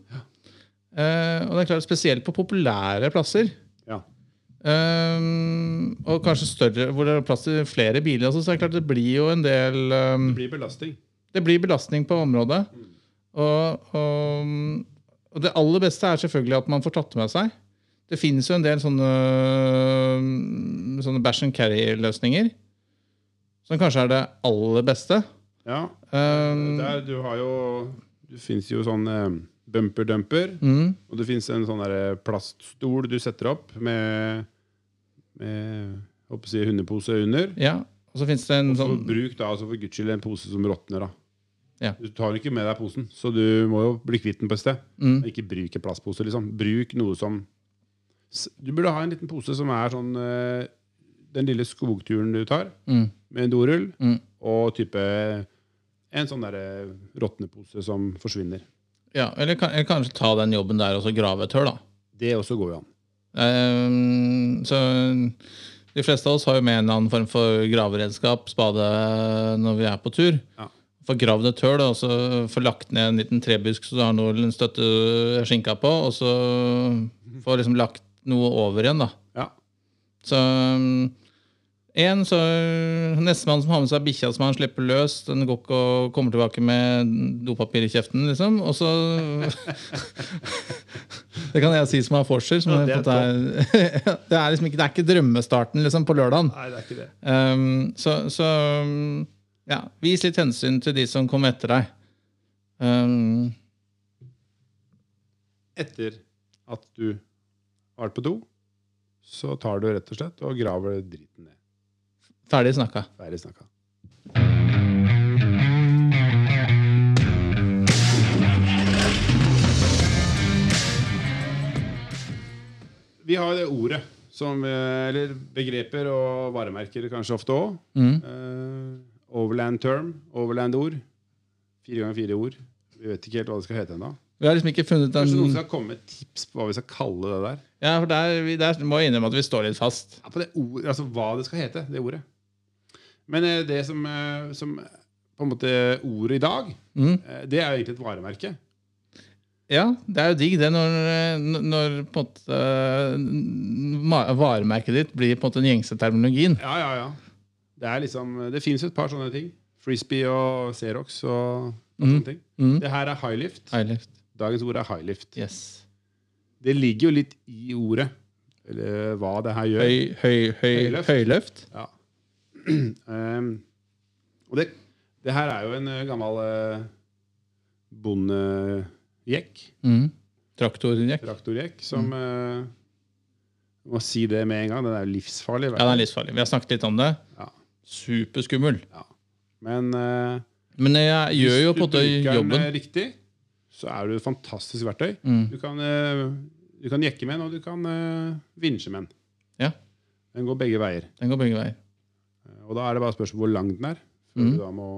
Eh, og det er klart, spesielt på populære plasser. Ja. Um, og kanskje større, hvor det er plass til flere biler. Altså, så er det klart det blir jo en del um, Det blir belastning. Det blir belastning på området. Og, og, og det aller beste er selvfølgelig at man får tatt med seg. Det finnes jo en del sånne, sånne bash and carry-løsninger. Som kanskje er det aller beste. Ja. Um, Der, du har jo Det fins jo sånn bumper-dumper. mm, Og det fins en sånn der plaststol du setter opp med, med håper jeg, hundepose under. ja. Og så finnes det en Og så sånn bruk da altså for guds skyld en pose som råtner. da. Ja. Du tar ikke med deg posen, så du må jo bli kvitt den på et sted. mm, Ikke bruk en plastpose. liksom. Bruk noe som Du burde ha en liten pose som er sånn eh, Den lille skogturen du tar, mm, med en dorull, Mm. og type en sånn derre råtnepose som forsvinner. Ja, eller, kan, eller kanskje ta den jobben der og så grave et hull, da. Det også går jo an. Um, så de fleste av oss har jo med en eller annen form for graveredskap, spade, når vi er på tur. Ja. Få gravd et hull og så få lagt ned en liten trebusk så du har noe støtte skinka på, og så få liksom lagt noe over igjen. da. Ja. Så um, en, så Nestemann som har med seg bikkja som han slipper løs, den går ikke og kommer tilbake med dopapir i kjeften, liksom. Og så Det kan jeg si som har forser. Som Ja, er det er en det, er liksom ikke, det er ikke drømmestarten liksom, på lørdagen. Nei, det er ikke det. Um, så så ja, vis litt hensyn til de som kommer etter deg. Um, Etter at du har vært på do, så tar du rett og slett og graver dritten ned. Ferdig snakka. Ferdig snakka. Vi har det ordet, som, eh, eller begreper og varemerker kanskje ofte òg. Mm. overland term, overland-ord. Fire ganger fire ord. Vi vet ikke helt hva det skal hete ennå. Vi har liksom ikke funnet Kanskje noen skal komme med tips på hva vi skal kalle det der? Ja, for der, vi, der må jeg innrømme at vi står litt fast. Ja, på det ord, altså hva det skal hete, det ordet. Men eh, det som, eh, som på en måte ordet i dag, Mm. eh, det er jo egentlig et varemerke. Ja, det er jo digg det når, når måte eh, varemerket ditt blir på en måte den gjengse terminologien. Ja, ja, ja. Det er liksom, det finnes et par sånne ting. Frisbee og Xerox og, og Mm. sånne ting. Mm. Det her er highlift. Highlift. Dagens ord er highlift. Yes. Det ligger jo litt i ordet, eller hva det her gjør. Høy, høy, høy, Høyløft. høyløft. Ja. Ehm, og det, det her er jo en eh, gammel uh, bondejekk, Mm. Traktorjekk. traktorjekk, som eh, Må si det med en gang. Den er jo livsfarlig. Ja, den er livsfarlig. Vi har snakket litt om det. Ja. Superskummel. Men uh, Men jeg gjør jo på en måte hvis du bruker den jobben. riktig, så er du et fantastisk verktøy. Mm. Du kan uh, Du kan jekke med den, og du kan uh, vinsje med den. Ja. Den går begge veier. Den går begge veier. Eh, Og da er det bare spørsmål hvor lang den er. før du da må,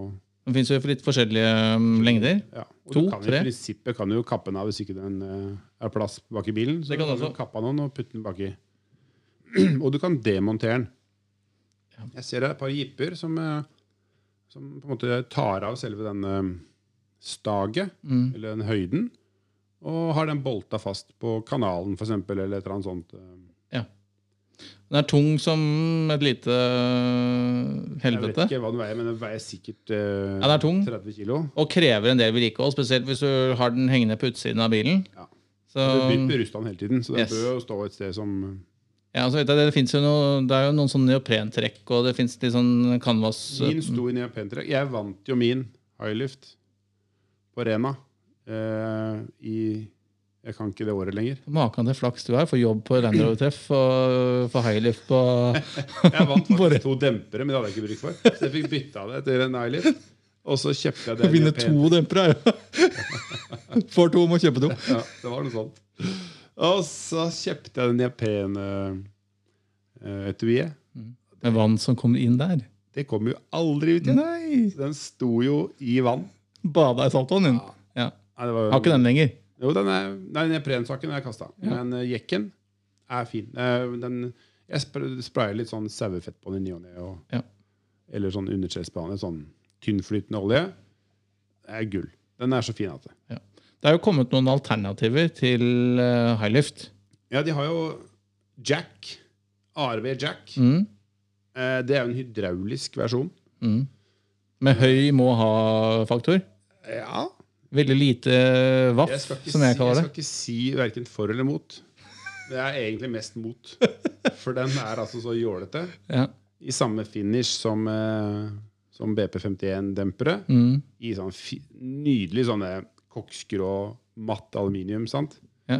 Den fins jo for litt forskjellige um, lengder. ja. To, kan tre. i prinsippet kan du jo kappe den av hvis ikke den eh, er plass bak i bilen. Så Det kan kan du også. kappe den og putte den baki. og du kan demontere den. Ja. Jeg ser det er et par jipper som, eh, som på en måte tar av selve den staget, Mm. eller den høyden, og har den bolta fast på kanalen, f.eks., eller et eller annet sånt. Den er tung som et lite helvete. Jeg vet ikke hva den veier, men den veier sikkert uh, Ja, den er tung. 30 kilo. Og krever en del vedlikehold, spesielt hvis du har den hengende på utsiden av bilen. Ja. Så, Det bytter rustene hele tiden, så den Yes. bør jo stå et sted som ja, altså, vet jeg, det, jo noe, det er jo noen sånne neoprentrekk, og det fins litt sånn canvas Min sto i neoprentrekk. Jeg vant jo min highlift på Rena eh, i Jeg kan ikke det året lenger. Maken til flaks du har. Få jobb på Land Rover-treff og få highlift på Jeg vant faktisk to dempere, men det hadde jeg ikke bruk for. Så jeg fikk bytta det til en highlift. Og så kjøpte jeg den Vinne to dempere, ja. Får to, må kjøpe to. Ja, det var noe sånt. Og så kjøpte jeg den neopen-etuiet. Med vann som kommer inn der. det kom jo aldri ut igjen. Nei! Den sto jo i vann. Bada i saltvann Ja. Ja. Nei, jo- Har ikke den lenger. Jo, den er, nei, neoprensaken er kasta. Men uh, jekken er fin. Uh, den, jeg spr- sprayer litt sånn sauefett på den i ny og ne. Ja. Eller sånn underskjellsbane. Sånn tynnflytende olje. Det er gull. Den er så fin at det. Det er jo kommet noen alternativer til uh, highlift. Ja, de har jo Jack. ARV Jack. Mm. Uh, det er jo en hydraulisk versjon. Mm. Med høy må-ha-faktor. Ja. Veldig lite vaff, Jeg som jeg si, kaller jeg skal ikke si verken for eller mot. Det er egentlig mest mot. For den er altså så jålete. Ja. I samme finish som, eh, som BP51-dempere. Mm. I sånn nydelig sånne koksgrå matt aluminium. sant? Ja,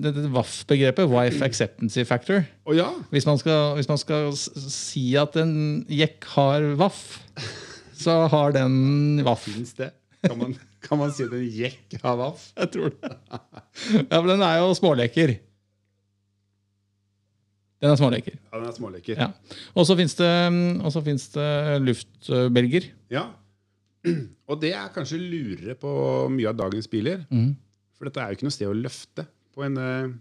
det, det WAF-begrepet, Wife Acceptancy Factor Oh, ja! Hvis man skal, hvis man skal si at en jekk har WAF, så har den WAF. Fins det? Kan man, kan man si at en jekk har vaff? Jeg tror det. Ja, for den er jo småleker. Den er småleker. Ja, den er småleker. Ja. Og så fins det, det luftbelger. Ja. Og det er kanskje lurere på mye av dagens biler. Mm. For dette er jo ikke noe sted å løfte på en, eh,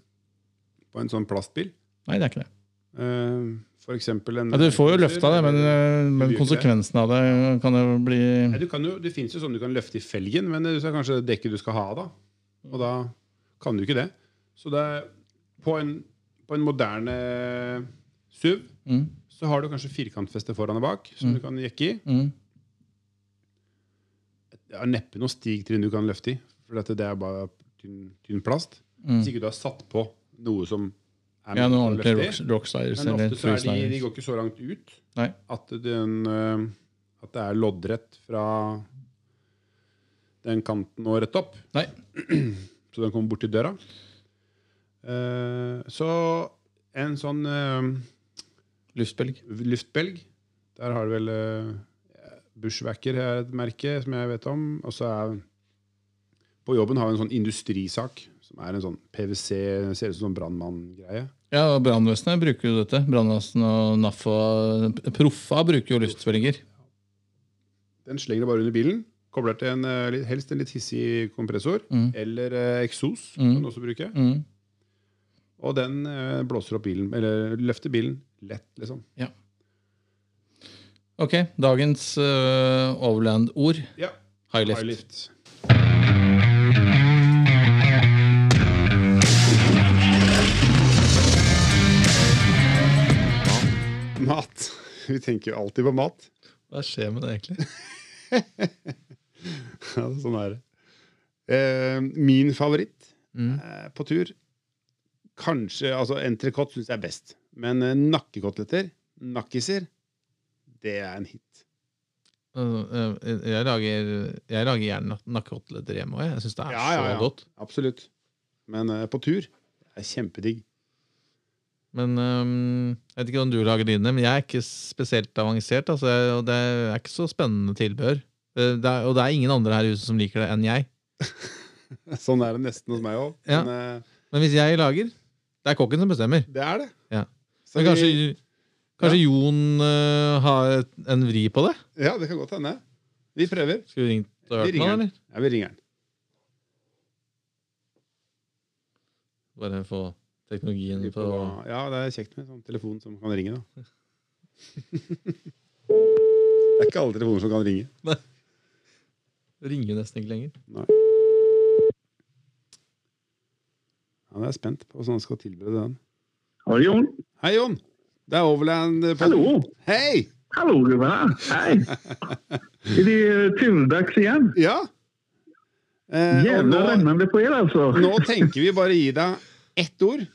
på en sånn plastbil. Nei, det er ikke det. Eh, For en Ja, du får jo løfta det, men, eh, men konsekvensen av det kan jo bli ja, du kan jo, Det fins jo sånn du kan løfte i felgen, men det er kanskje det dekket du skal ha da. Og da kan du ikke det. Så det er, på, en, på en moderne SUV mm, så har du kanskje firkantfeste foran og bak som Mm. du kan jekke i. mm. Det er neppe noe stigtrinn du kan løfte i, for det er bare tynn, tynn plast. Mm. Hvis ikke du har satt på noe som er Ja, noen ordentlige rock, Men ofte så er de, de går ikke så langt ut at, den, eh, at det er loddrett fra den kanten og rett opp. Nei. Så den kommer bort til døra. Eh, så en sånn eh, Luftbelg. luftbelg Der har du vel uh, Bushwacker er et merke som jeg vet om. Og så er På jobben har vi en sånn industrisak som er en sånn PwC, ser ut som en brannmann-greie. Ja, Brannvesenet bruker jo dette. Brannvesenet og NAF og Proffa bruker jo luftbelger. Den slenger du bare under bilen. Kobler til en, eh, helst en litt hissig kompressor. Mm. Eller eh, eksos, Mm. kan du også bruke. Mm. Og den eh, blåser opp bilen, eller løfter bilen lett, liksom. Ja. Ok, dagens uh, overland-ord. Ja. Highlift. Highlift. Mat. Vi tenker jo alltid på mat. Hva skjer med det egentlig? Ja, sånn er det. Eh, min favoritt Mm. eh, på tur Kanskje altså Entrecôte syns jeg er best. Men eh, nakkekoteletter, nakkiser, det er en hit. Uh, uh, jeg, lager, jeg lager gjerne nakkekoteletter hjemme òg. Jeg syns det er Ja, ja, ja. så godt. Absolutt. Men eh, på tur det er kjempedigg. Men um, Jeg vet ikke om du lager dine, men jeg er ikke spesielt avansert. Altså, jeg, og det er ikke så spennende tilbehør. Eh, Det er, og det er ingen andre her i huset som liker det enn jeg. Sånn er det nesten hos meg òg. Ja. Men, uh, Men hvis jeg lager Det er kokken som bestemmer. Det er det. Ja. Så Men kanskje, vi, kanskje Jon uh, har en vri på det? ja, det kan godt hende. Vi prøver. Skal vi ringe og høre han. eller? Ja, vi ringer den. Bare få teknologien på Ja, det er kjekt med en sånn telefon som kan ringe, da. det er ikke alle telefoner som kan ringe. Ringer jo nesten ikke lenger. Ja, jeg er spent på hvordan han skal tilberede den. Hei, Jon. Hei, Jon! Det er Overland på Hallå! Hei! Hallo, gubbarna! Hei. er det eh, turdags igen? Ja. Eh, Jævla rennende på dere, altså. nå tenker vi bare gi deg ett ord.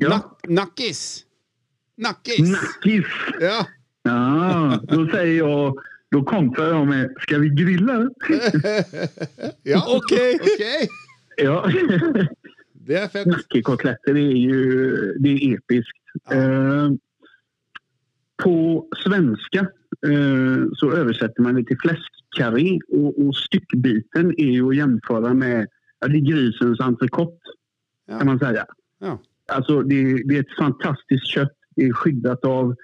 Ja. Nakkis! Nackis! Ja. Ja, då säger jag, då kontrar jag med, ska vi grilla? ja. Ok! Ok! Ja, Det er fett. nackekotletter är ju, det är episkt. Eh, på svenska eh, så översätter man det till fläskkarré och, och styckbiten är ju att jämföra med, ja, det är grisens entrecote Ja. kan man säga. Ja. Alltså det, det är ett fantastiskt kött. Det är skyddat av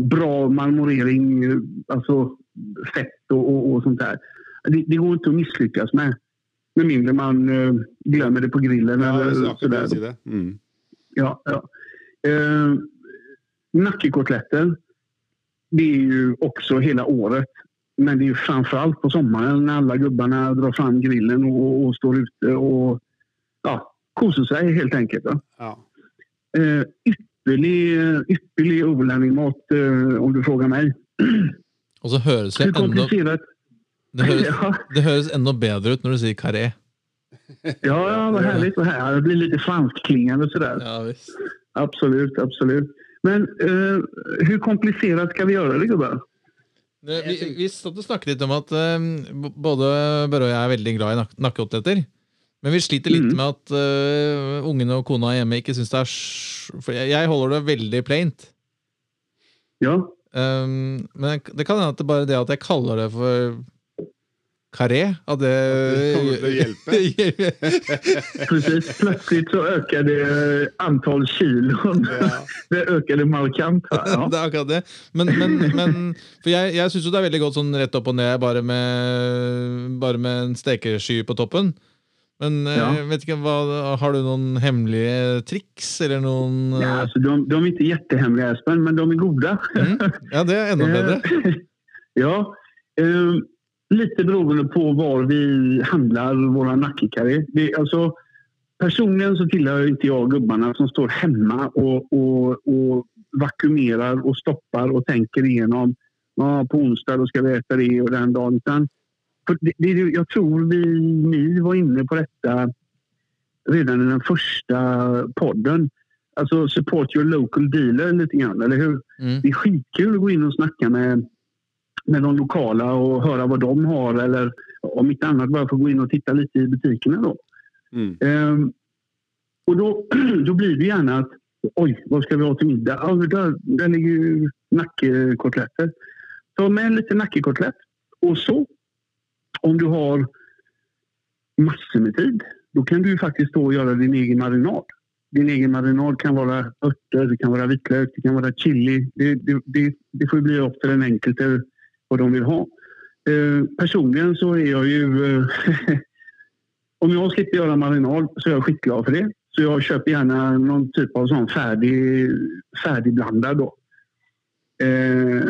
bra marmorering, alltså fett och, och, och sånt där. Det, det går inte att misslyckas med. Med mindre man eh, glömmer det på grillen Ja, eller sådär. det. Mm. Ja, ja. Eh, nackekotletter, det är ju också hela året. Men det är ju framförallt på sommaren när alla gubbarna drar fram grillen och, och står ute och ja, seg, helt enkelt. Ja. Eh, ypperlig, ypperlig overlendingmat, eh, om du spør meg. Og så høres det enda, komplicerat? det høres, Ja, det høres enda bedre ut når du sier karé. ja, ja, er herlig härligt. Det blir litt franskklingende sådär. Ja, visst. Absolutt, absolutt. Men uh, hvor komplisert skal vi gjøre det gubber? Vi, vi snakket litt om at uh, både Børre og jeg er veldig glad i nak. Men vi sliter litt mm. med at uh, ungene og kona hjemme ikke syns det er For jeg, jeg holder det veldig plaint. Ja, Um, men det kan hende at det bare det at jeg kaller det for karé, at det det kommer til å hjelpe. precis. Plötsligt så øker det Antall Ja. Det øker det markant her. Ja. det er akkurat det. Men, men, men For jeg, jeg syns jo det er veldig godt sånn rett opp og ned, bare med, bare med en stekesky på toppen. Men eh, Ja. vet ikke, hva, har du noen hemmelige triks, eller noen eh, Ja, altså, de, de er ikke kjempehemmelige, Espen, men de er gode. mm? Ja, det er enda bedre. Eh, ja, eh, litt beroende på hvor vi handler våre nakkekarri. Altså, personlig så tilhører ikke jeg gubbarna som står hjemme og, og, og vakuumerar og stopper og tenker igjennom ah, på onsdag skal ska vi spise det og den dagen. Utan, för det, det, jag tror vi, ni var inne på detta redan i den första podden. Alltså support your local dealer lite grann, eller hur? Mm. Det är skitkul att gå in och snacka med, med de lokala och höra vad de har eller om inte annat bara få gå in och titta lite i butikerna då. Mm. Um, och då, då blir det gärna att oj, vad ska vi ha till middag? Ja, där, där ligger ju nackkotletter. Ta med en liten nackekotlett och så om du har massor med tid då kan du faktiskt stå och göra din egen marinad. Din egen marinad kan vara örter, det kan vara vitlök, det kan vara chili. Det, det, det, det får bli upp till den enkelte vad de vill ha. Eh, personligen så är jag ju... Eh, om jag slipper göra marinad så är jag skitglad för det. Så jag köper gärna någon typ av sån färdig, färdigblandad då. Eh,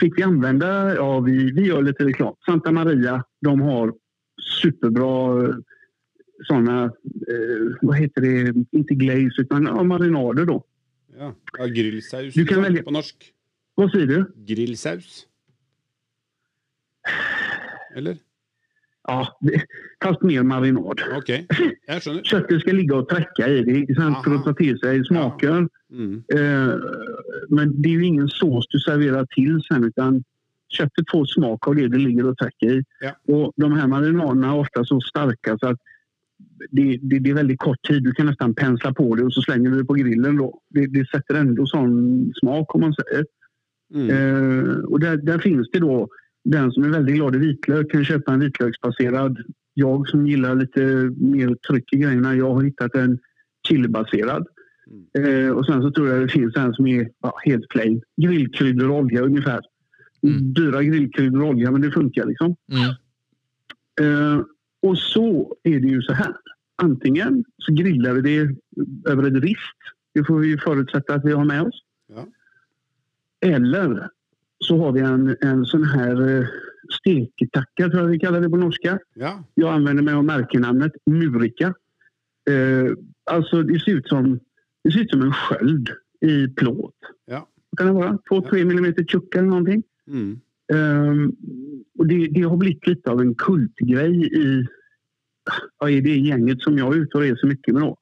fick vi använda, ja vi, vi gör lite reklam. Santa Maria, de har superbra sådana, såna, eh, vad heter det, inte glaze utan ja, marinader då. Ja. ja grillsaus Du kan välja. på norsk. Vad säger du? Grillsaus. Eller? Ja, det, mer marinad. Okay. Köttet ska ligga och träcka i det inte sant? för att ta till sig smaker. Mm. Eh, men det är ju ingen sås du serverar till sen utan köttet får smak av det det ligger och träcker i. Ja. Och de här marinaderna är ofta så starka så att det, det, det är väldigt kort tid. Du kan nästan pensla på det och så slänger du det på grillen då. Det, det sätter ändå sån smak om man säger. Mm. Eh, och där, där finns det då den som är väldigt glad i vitlök kan köpa en vitlöksbaserad jag som gillar lite mer tryck i grejerna, jag har hittat en chilibaserad. Mm. Eh, och sen så tror jag det finns en som är ja, helt plain. Grillkryddor och olja ungefär. Mm. Dyra grillkryddor och olja, men det funkar liksom. Mm. Eh, och så är det ju så här. Antingen så grillar vi det över ett rist. Det får vi ju förutsätta att vi har med oss. Ja. Eller så har vi en, en sån här eh, tror jag vi kallar det på norska. Ja. Jag använder mig av märkenamnet Murika. Eh, alltså det ser ut som, det ser ut som en sköld i plåt. Ja. Kan det vara? 2-3 millimeter tjock eller någonting. Mm. Eh, och det, det har blivit lite av en kultgrej i, ja, i det gänget som jag är ute och reser mycket med. Då.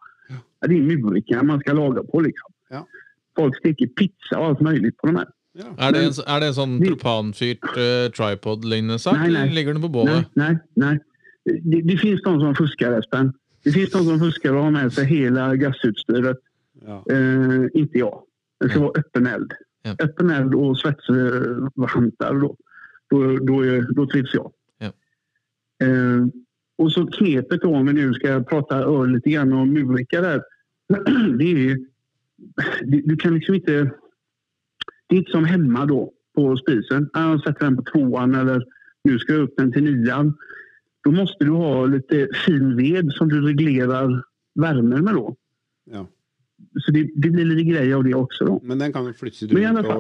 Ja. Det är murika man ska laga på. Liksom. Ja. Folk steker pizza och allt möjligt på de här. Ja. Er det, en, er det en sånn propanfyrt uh, tripod-lignende sak, Nei, nei. eller ligger den på Nej, bålet? Nei, nei. Det, det finnes noen som fusker, Espen. Det finnes noen som fusker og har med seg hele gassutstyret. Ja. Uh, inte jeg. Det skal være åpen öppen eld. Ja. Öppen eld og svetsvantar. Da trives jeg. trivs jag. Ja. Uh, og så knepet om vi nå skal prate öl lite om murika der, Det er ju- du, kan liksom inte... Inte som hemma då på spisen. Jag sätter den på tvåan eller nu ska jag upp den till nian. Då måste du ha lite fin ved som du reglerar värmen med då. ja. Så det, det blir lite grejer av det också då. Men den kan alla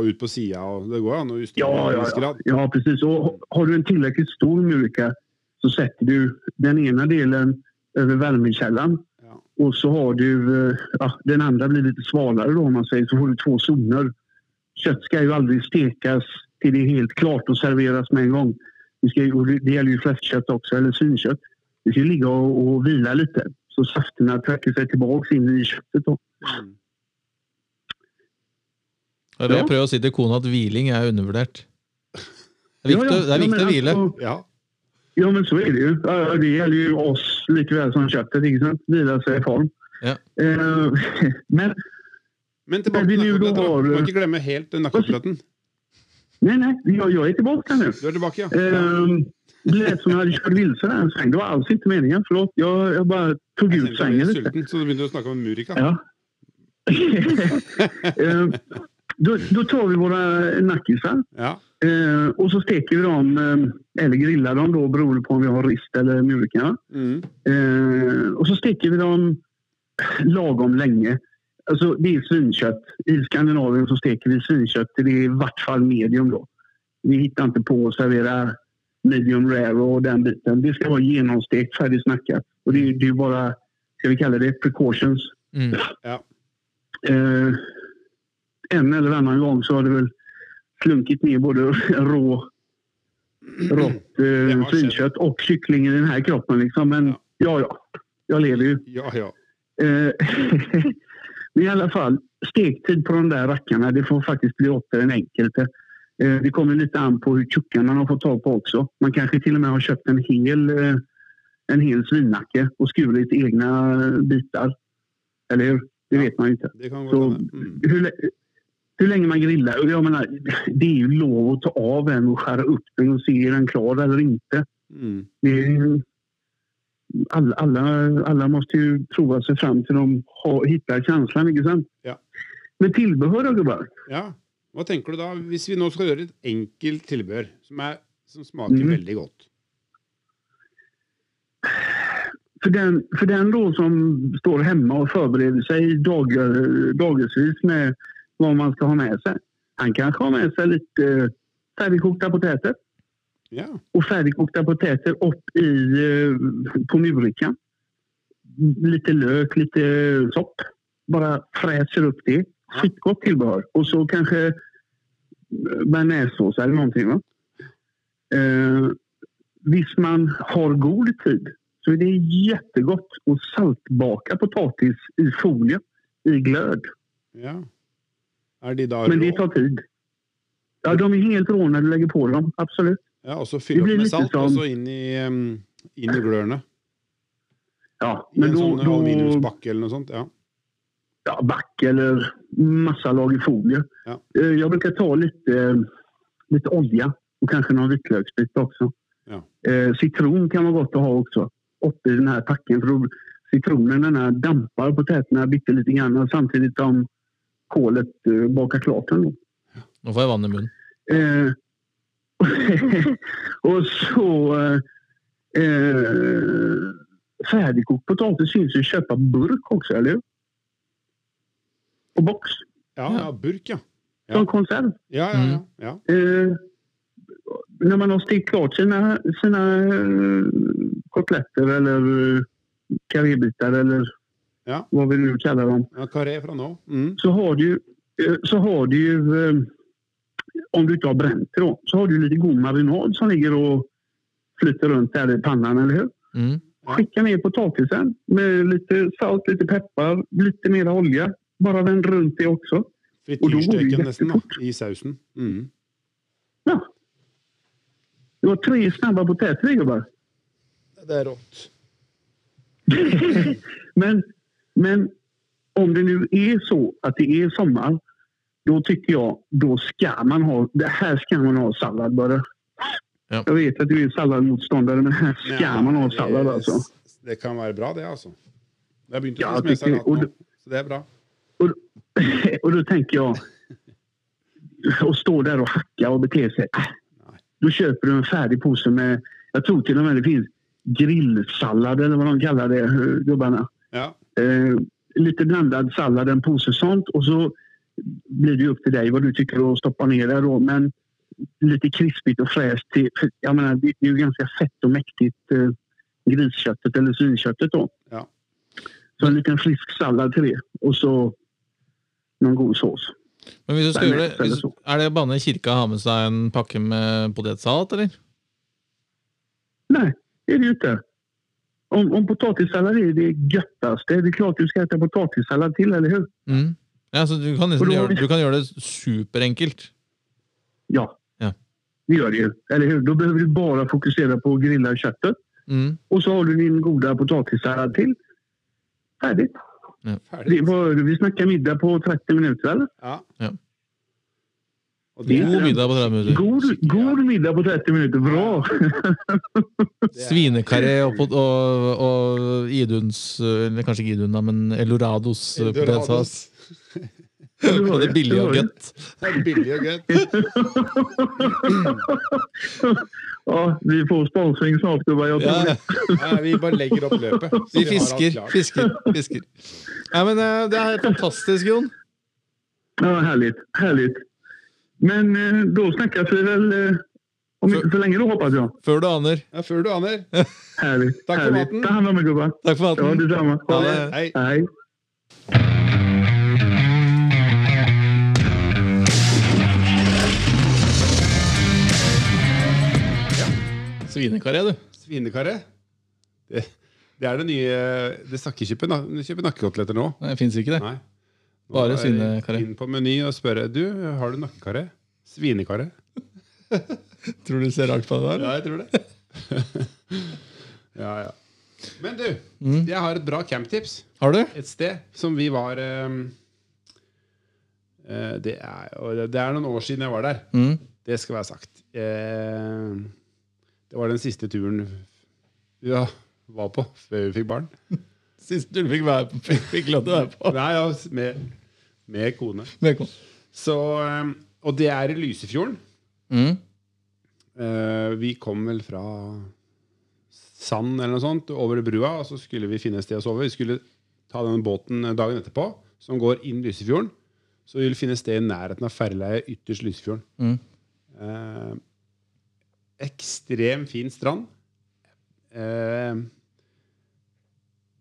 ut ut på sidan? det går an att justera Ja, ja, ja. ja precis. Och har du en tillräckligt stor murka så sätter du den ena delen över värmekällan Ja. och så har du, eh, ja, den andra blir lite svalare då om man säger, så får du två zoner. Kött ska ju aldrig stekas till det är helt klart och serveras med en gång. Det, ska, ju- och det gäller ju fläskkött också, eller svinkött. Det ska ju ligga och, och vila lite så safterna trycker sig tilbake in i köttet. Då. Mm. Det er Ja. jeg prøver å si til kona, at hviling er undervurdert. Det er viktig, ja. det er Ja, viktig å hvile. Ja. Ja, men så är det ju. Det gäller ju oss lika väl som köttet. Inte sant? Vila sig i form. Ja. Eh, men Men tilbake til Du må ikke glemme helt nakkekoteletten. Nei, nei, jag, jag är tillbaka nu. Du er tilbake, ja. Eh, det lät som jag hade kört vilse där en sväng. Det var alls inte meningen. Förlåt. Jag, jag bara tog Jeg ut jeg svängen lite. sulten, så du begynte å snakke om Murika. Ja. eh, då, då tar vi våra nackisar Ja. eh, och så steker vi dem, eh, eller grillar dem då beroende på om vi har rist eller murika. Mm. Eh, och så steker vi dem lagom länge. Alltså det är svinkött. I Skandinavien så steker vi svinkött. Det är i vart fall medium då. Vi hittar inte på att servera medium rare och den biten. Det ska vara genomstekt, färdigsnackat. Och det är det är bara, ska vi kalla det, precautions. Mm. Ja. Eh, en eller annan gång så har det väl slunkit ner både rå, rått eh, svinkött och kyckling i den här kroppen. Liksom. Men Ja. ja, ja, jag lever ju. Ja, ja. Eh, Men i alla fall, stektid på de där rackarna, det får faktiskt bli upp till den enkelte. Eh, Det kommer lite an på hur tjocka man har fått tag på också. Man kanske till och med har köpt en hel, eh, en hel svinnacke och skurit egna bitar. Eller hur? Det Ja. vet man ju inte. Så. Mm. hur, hur länge man grillar. Jag menar, det är ju lov att ta av en och skära upp den och se är den klar eller inte. Mm. Det er alla, alla, alla måste ju prova sig fram till de har, hittar känslan, inte sant? Ja. Men tillbehör då gubbar? Ja. Hva tenker du da, hvis vi nå skal gjøre et enkelt tilbehør som, er, som smaker Mm. veldig godt? För den, för den då som står hemma och förbereder sig dagar, dagsvis med vad man ska ha med sig. Han kanske har med sig lite eh, färdigkokta potäter. Ja. och färdigkokta potäter upp i, eh, på murikan. Lite lök, lite sopp. Bara fräser upp det. Skitgott tillbehör. Och så kanske eh, bearnaisesås eller någonting. Va? Eh, visst man har god tid så är det jättegott att saltbaka potatis i folie, i glöd. ja. Är de Men det tar tid. Ja, de är helt rå när du lägger på dem, absolut. Ja, og så Det fylle opp med salt, sånn- og så inn i, inn i glørne. Ja, I en sånn aluminiumsbakke eller noe sånt. Ja. ja, back eller massa lager folie. Ja. Jeg bruker ta litt, litt olje og kanskje noen hvitløksbiter også. Ja. Sitron citron kan være godt å ha også oppi den pakken. packen. Sitronen damper citronen den här dampar potäterna bitte litt, grann samtidig samtidigt som kålet baker bakar klart den. Nå får jeg vann i munnen. Eh, och så eh, Ferdigkokt potet syns jeg kjøper burk også, eller hur? På boks. Ja, ja, burk, ja. som Ja. konserv. Ja, ja, ja. ja. Eh, når man har stekt klart sine, sine koteletter eller karibiter eller Ja. hva vi nu kallar dem. ja Karé fra nå. Mm. Så har du, eh, så har du ju, eh, om du ikke har brent det så har du litt god marinad som ligger og flyter rundt der i pannen, eller hur? Mm. Skicka ner potatisen med litt salt, litt peppar, litt mer olje. Bare vend rundt det også. Frityrsteken nesten, da. I sausen. Mm. Ja. Det var tre snabba poteter, gubber. Det er rått. men, men om det nu er så at det er sommar, då tycker jag då ska man ha, det här ska man ha sallad bara. Ja. Jag vet att du är salladmotståndare, men här ska Ja, man ha det- sallad alltså. Det kan være bra, det, altså. Det har begynt å Ja, med salat nå, så det er bra. Og da tenker jeg å stå der og hakke og bete seg Da kjøper du en ferdig pose med, Jeg tror til og med det finns grillsallad eller hva de kallar det, gubbene. gubbarna. Ja. Eh, litt blandad sallad, en pose sånt og så blir det upp till dig vad du tycker att stoppa ner där då. Men lite krispigt och fräscht. Till, för jag menar, det det är ju ganska fett och mäktigt eh, grisköttet eller svinköttet då. Ja. Så en liten frisk sallad till det och så någon god sås. Men hvis du skal er gjøre det, eller hvis, er det banne i kirka å ha med seg en pakke med potetsalat, eller? Nej, det är det ju inte. Om, om potatissallad är det göttaste, det är klart du ska äta potatissallad till, eller hur? Mm. Ja, så du kan, liksom gjøre, du kan gjøre det superenkelt. Ja. Ja. Det gjør det jo. eller hur? Da behøver du bare fokusere på å grille kjøttet. Mm. Og så har du din gode potatissallad til Färdigt. Ferdig. Det var, vi snakker middag på 30 minutter, eller? Ja. Ja. God middag på 30 minutter. God, god middag på 30 minutter, bra! Svinekaré og, og, og Iduns Eller kanskje ikke Idun, da, men Eldorados potetsalat. Eldorados. Og billig og godt. Det billig og godt. Ja, vi får sponsing snart, gubbar. Jag tror Ja. Ja, vi bare legger opp løpet. vi fisker, fisker, fisker. Ja, men eh, Det er fantastisk, Jon. Ja, herlig. Herlig. Men eh, da snakkes vi vel eh, om ikke så lenge, da, håper jeg. Før du aner. Ja, før du aner. herlig. Takk för härligt. maten. Ta hand om er, gubba. Takk for Ja, maten. detsamma. Ha det. Hei. Hei. Svinekaré, du. Svinekaré. Det, det er det nye Det snakker ikke på nakkekoteletter nå. Nei, det fins ikke det. Nei. Nå Bare svinekaré. Inn på Meny og spørre Du, har du nakkekaré. Svinekaré. Tror du ser rart på det der? Ja, jeg tror det. ja, ja. Men du, Mm. jeg har et bra camptips. Har du? Et sted som vi var um, uh, det, er, og det er noen år siden jeg var der. Mm. Det skal være sagt. Eh, det var den siste turen vi ja, var på før vi fikk barn. Siste du fikk, være, på- fikk, fikk lov til å være på. Nei, ja, med, med kone. Velkommen. Så, eh, og det er i Lysefjorden. Mm. Uh, vi kom vel fra Sand eller noe sånt over brua, og så skulle vi finne et sted å sove. Vi skulle ta denne båten dagen etterpå, som går inn Lysefjorden. Så vi ville finne et sted i nærheten av ferjeleiet ytterst Lysefjorden. Mm. Eh, ekstrem fin strand. Eh,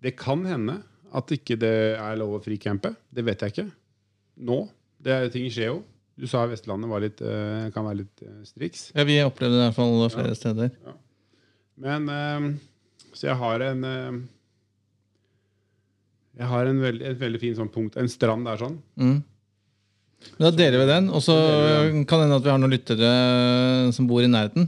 det kan hende at ikke det er lov å fricampe. Det vet jeg ikke. Nå. Det er, ting skjer jo. Du sa Vestlandet var litt, eh, kan være litt eh, striks. Ja, vi opplevde det i hvert fall flere steder. Men eh, Så jeg har en eh, Jeg har en veld, et veldig fin sånn punkt. En strand der sånn. Mm. Men Da deler vi den, og så kan det hende at vi har noen lyttere som bor i nærheten.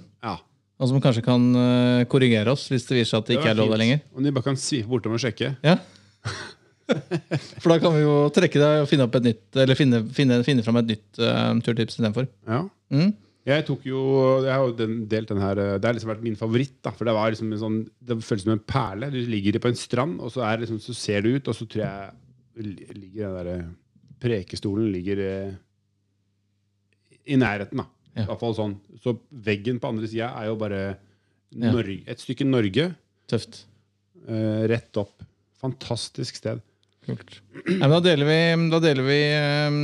Og som kanskje kan eh, korrigere oss hvis det viser seg at det ikke er lov der lenger. Om de bare kan svipe bortom og sjekke. Ja. For da kan vi jo trekke deg og finne, opp et nytt, eller finne, finne, finne fram et nytt uh, turtips istedenfor. Ja. Mm. Jeg tok jo Jeg har jo den, delt den her eh, Det har liksom vært min favoritt. da For det var liksom en sånn Det føles som en perle. Du ligger på en strand, og så, er det liksom, så ser du ut, og så tror jeg li- ligger den der Prekestolen ligger eh, i nærheten, da. Ja. I hvert fall sånn. Så veggen på andre sida er jo bare Norge, et stykke Norge Tøft. eh, rett opp. Fantastisk sted. Kult. Ja, men da deler vi, da deler vi øhm,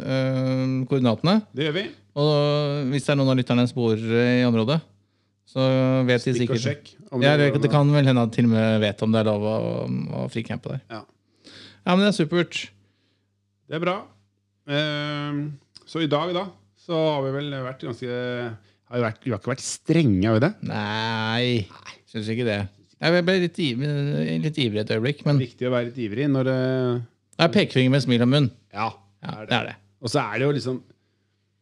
øhm, koordinatene. Det gjør vi. Og hvis det er noen av lytterne som bor i området, så vet de sikkert sjekk. om ja, det det, kan vel hende at til og med vet om det er lov å, å fricampe der. Ja. Ja, men det er supert. Det er bra. Uh, så i dag, da, så har vi vel vært ganske har vi, vært, vi har ikke vært strenge, har vi det? Nei, syns ikke det. Jeg ble litt, iv litt ivrig et øyeblikk, men Det er Viktig å være litt ivrig når det det er pekefinger med smil om munn. Ja, det er det er det. Og så er det jo liksom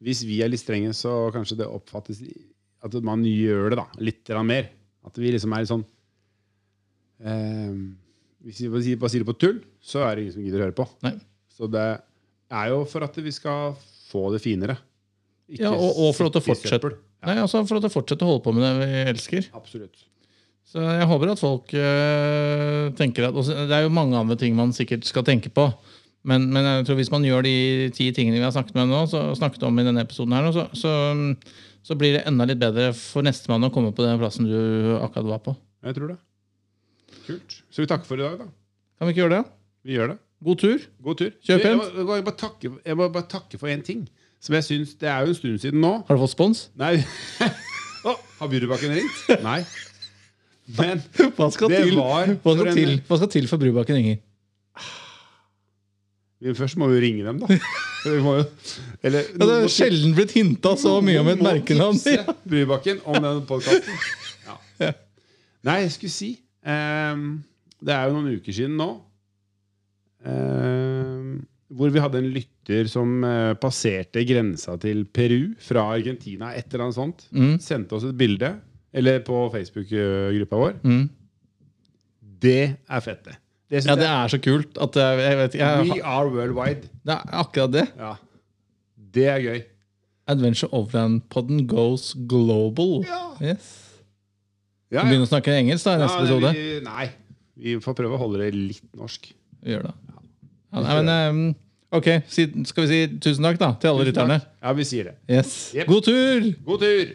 Hvis vi er litt strenge, så kanskje det oppfattes at man gjør det da litt mer. At vi liksom er litt sånn eh, Hvis vi bare sier det på tull, så er det ingen som gidder å høre på. Nei. Så det er jo for at vi skal få det finere. Ikke Ja, og, og for at det å Ja. Nei, altså for at det å å holde på med det vi elsker. Absolutt. Så jeg håper at folk øh, tenker at også, Det er jo mange andre ting man sikkert skal tenke på. Men, men jeg tror hvis man gjør de ti tingene vi har snakket, med nå, så, snakket om i denne episoden, her, så, så, så blir det enda litt bedre for nestemann å komme på den plassen du akkurat var på. Jeg tror det. Kult. Så vi takker for i dag, da. Kan vi ikke gjøre det? Vi gjør det. God tur. God tur. Kjør pent. jeg må bare takke for én ting. Som jeg syns Det er jo en stund siden nå. Har du fått spons? Nei oh, Har Burubakken ringt? Nei. Men Hva skal, til, var hva, skal til, hva skal til for Brubakken ringer? Men først må vi jo ringe dem, da. Jo, eller, Ja, det er sjelden blitt hinta så mye om et merkenavn. tipse Burubakken om den podkasten. Ja. Nei, jeg skulle si um, Det er jo noen uker siden nå ehm, hvor vi hadde en lytter som uh, passerte grensa til Peru fra Argentina. Et eller annet sånt. Mm. Sendte oss et bilde. Eller på Facebook-gruppa vår. Mm. Det er fett, det. Det Ja, det er så kult at jeg, vet jeg, We are worldwide. Det er akkurat det. Ja. Det er gøy. Adventure Overland-podden goes global. Ja. Yes. Ja, Begynne å snakke engelsk da i neste Ja, episode. Vi, nei. Vi får prøve å holde det litt norsk. Vi gjør det. Ja, nei, men, um, ok, si, skal vi si tusen takk da, til alle Tusen lytterne? takk. Ja, vi sier det. Yes. Yep. God tur! God tur!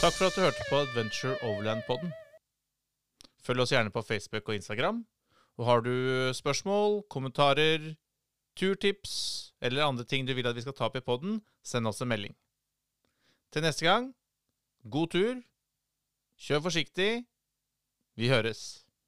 Takk for at du hørte på Adventure Overland-podden. Følg oss gjerne på Facebook og Instagram. Og har du spørsmål, kommentarer, turtips eller andre ting du vil at vi skal ta opp i podden, send oss en melding. Til neste gang, god tur, kjør forsiktig, vi høres.